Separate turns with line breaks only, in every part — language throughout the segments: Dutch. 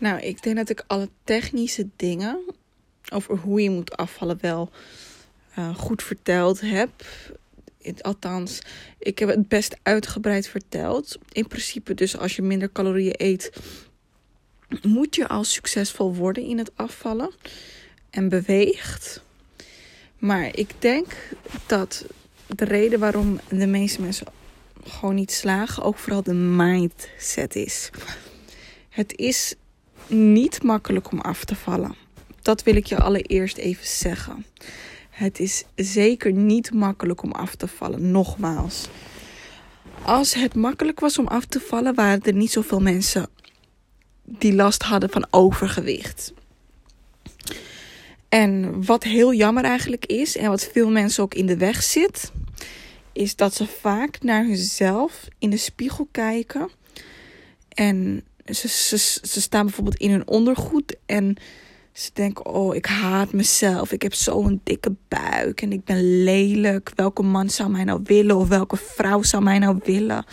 Nou, ik denk dat ik alle technische dingen over hoe je moet afvallen wel uh, goed verteld heb. Althans, ik heb het best uitgebreid verteld. In principe, dus als je minder calorieën eet, moet je al succesvol worden in het afvallen en beweegt. Maar ik denk dat de reden waarom de meeste mensen gewoon niet slagen, ook vooral de mindset is. Het is niet makkelijk om af te vallen. Dat wil ik je allereerst even zeggen. Het is zeker niet makkelijk om af te vallen. Nogmaals. Als het makkelijk was om af te vallen, waren er niet zoveel mensen die last hadden van overgewicht. En wat heel jammer eigenlijk is, en wat veel mensen ook in de weg zit, is dat ze vaak naar hunzelf in de spiegel kijken. En ze, ze, ze staan bijvoorbeeld in hun ondergoed en ze denken: Oh, ik haat mezelf. Ik heb zo'n dikke buik en ik ben lelijk. Welke man zou mij nou willen of welke vrouw zou mij nou willen?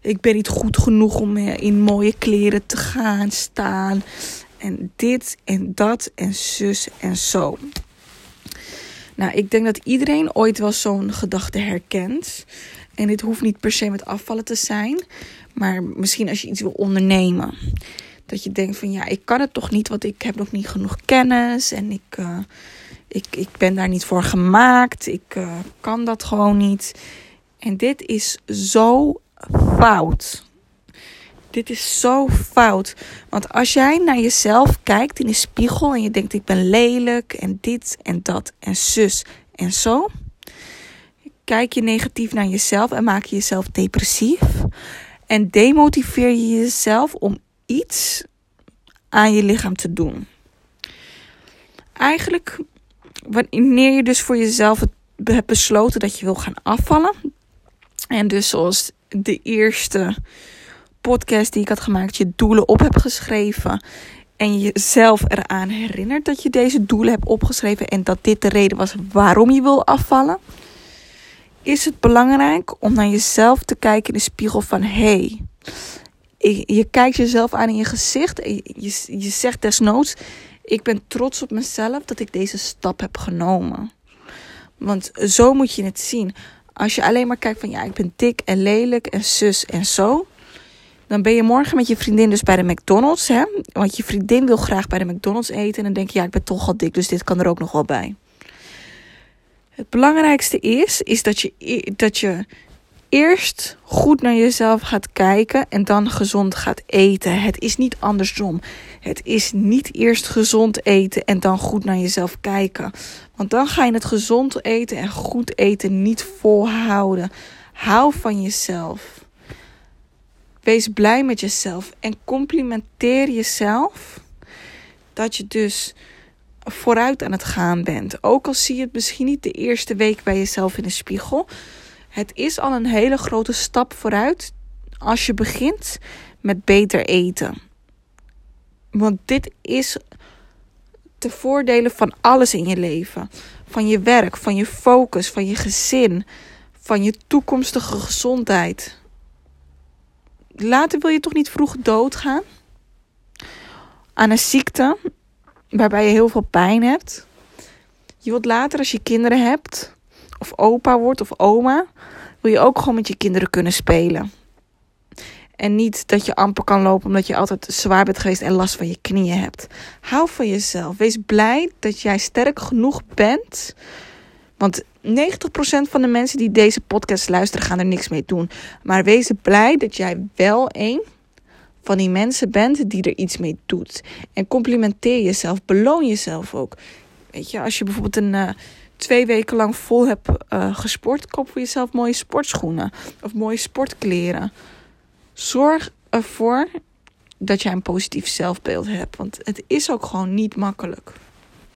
Ik ben niet goed genoeg om in mooie kleren te gaan staan. En dit en dat en zus en zo. Nou, ik denk dat iedereen ooit wel zo'n gedachte herkent. En dit hoeft niet per se met afvallen te zijn. Maar misschien als je iets wil ondernemen. Dat je denkt van ja, ik kan het toch niet, want ik heb nog niet genoeg kennis. En ik, uh, ik, ik ben daar niet voor gemaakt. Ik uh, kan dat gewoon niet. En dit is zo fout. Dit is zo fout. Want als jij naar jezelf kijkt in de spiegel en je denkt: ik ben lelijk en dit en dat en zus en zo. Kijk je negatief naar jezelf en maak je jezelf depressief. En demotiveer je jezelf om iets aan je lichaam te doen. Eigenlijk, wanneer je dus voor jezelf hebt besloten dat je wil gaan afvallen. En dus zoals de eerste podcast die ik had gemaakt, je doelen op hebt geschreven. En jezelf eraan herinnert dat je deze doelen hebt opgeschreven. En dat dit de reden was waarom je wil afvallen. Is het belangrijk om naar jezelf te kijken in de spiegel van hey, je kijkt jezelf aan in je gezicht. En je, je zegt desnoods: Ik ben trots op mezelf dat ik deze stap heb genomen. Want zo moet je het zien. Als je alleen maar kijkt van ja, ik ben dik en lelijk en zus en zo. Dan ben je morgen met je vriendin dus bij de McDonald's. Hè? Want je vriendin wil graag bij de McDonald's eten. En dan denk je, ja, ik ben toch al dik, dus dit kan er ook nog wel bij. Het belangrijkste is, is dat je, dat je eerst goed naar jezelf gaat kijken en dan gezond gaat eten. Het is niet andersom. Het is niet eerst gezond eten en dan goed naar jezelf kijken. Want dan ga je het gezond eten en goed eten niet volhouden. Hou van jezelf. Wees blij met jezelf en complimenteer jezelf dat je dus vooruit aan het gaan bent. Ook al zie je het misschien niet de eerste week bij jezelf in de spiegel. Het is al een hele grote stap vooruit als je begint met beter eten. Want dit is te voordelen van alles in je leven. Van je werk, van je focus, van je gezin, van je toekomstige gezondheid. Later wil je toch niet vroeg doodgaan? Aan een ziekte waarbij je heel veel pijn hebt. Je wilt later, als je kinderen hebt, of opa wordt of oma, wil je ook gewoon met je kinderen kunnen spelen. En niet dat je amper kan lopen omdat je altijd zwaar bent geweest en last van je knieën hebt. Hou van jezelf. Wees blij dat jij sterk genoeg bent. Want 90% van de mensen die deze podcast luisteren gaan er niks mee doen. Maar wees blij dat jij wel een van die mensen bent die er iets mee doet. En complimenteer jezelf. Beloon jezelf ook. Weet je, als je bijvoorbeeld een. Uh, twee weken lang vol hebt uh, gesport, koop voor jezelf mooie sportschoenen of mooie sportkleren. Zorg ervoor dat jij een positief zelfbeeld hebt, want het is ook gewoon niet makkelijk.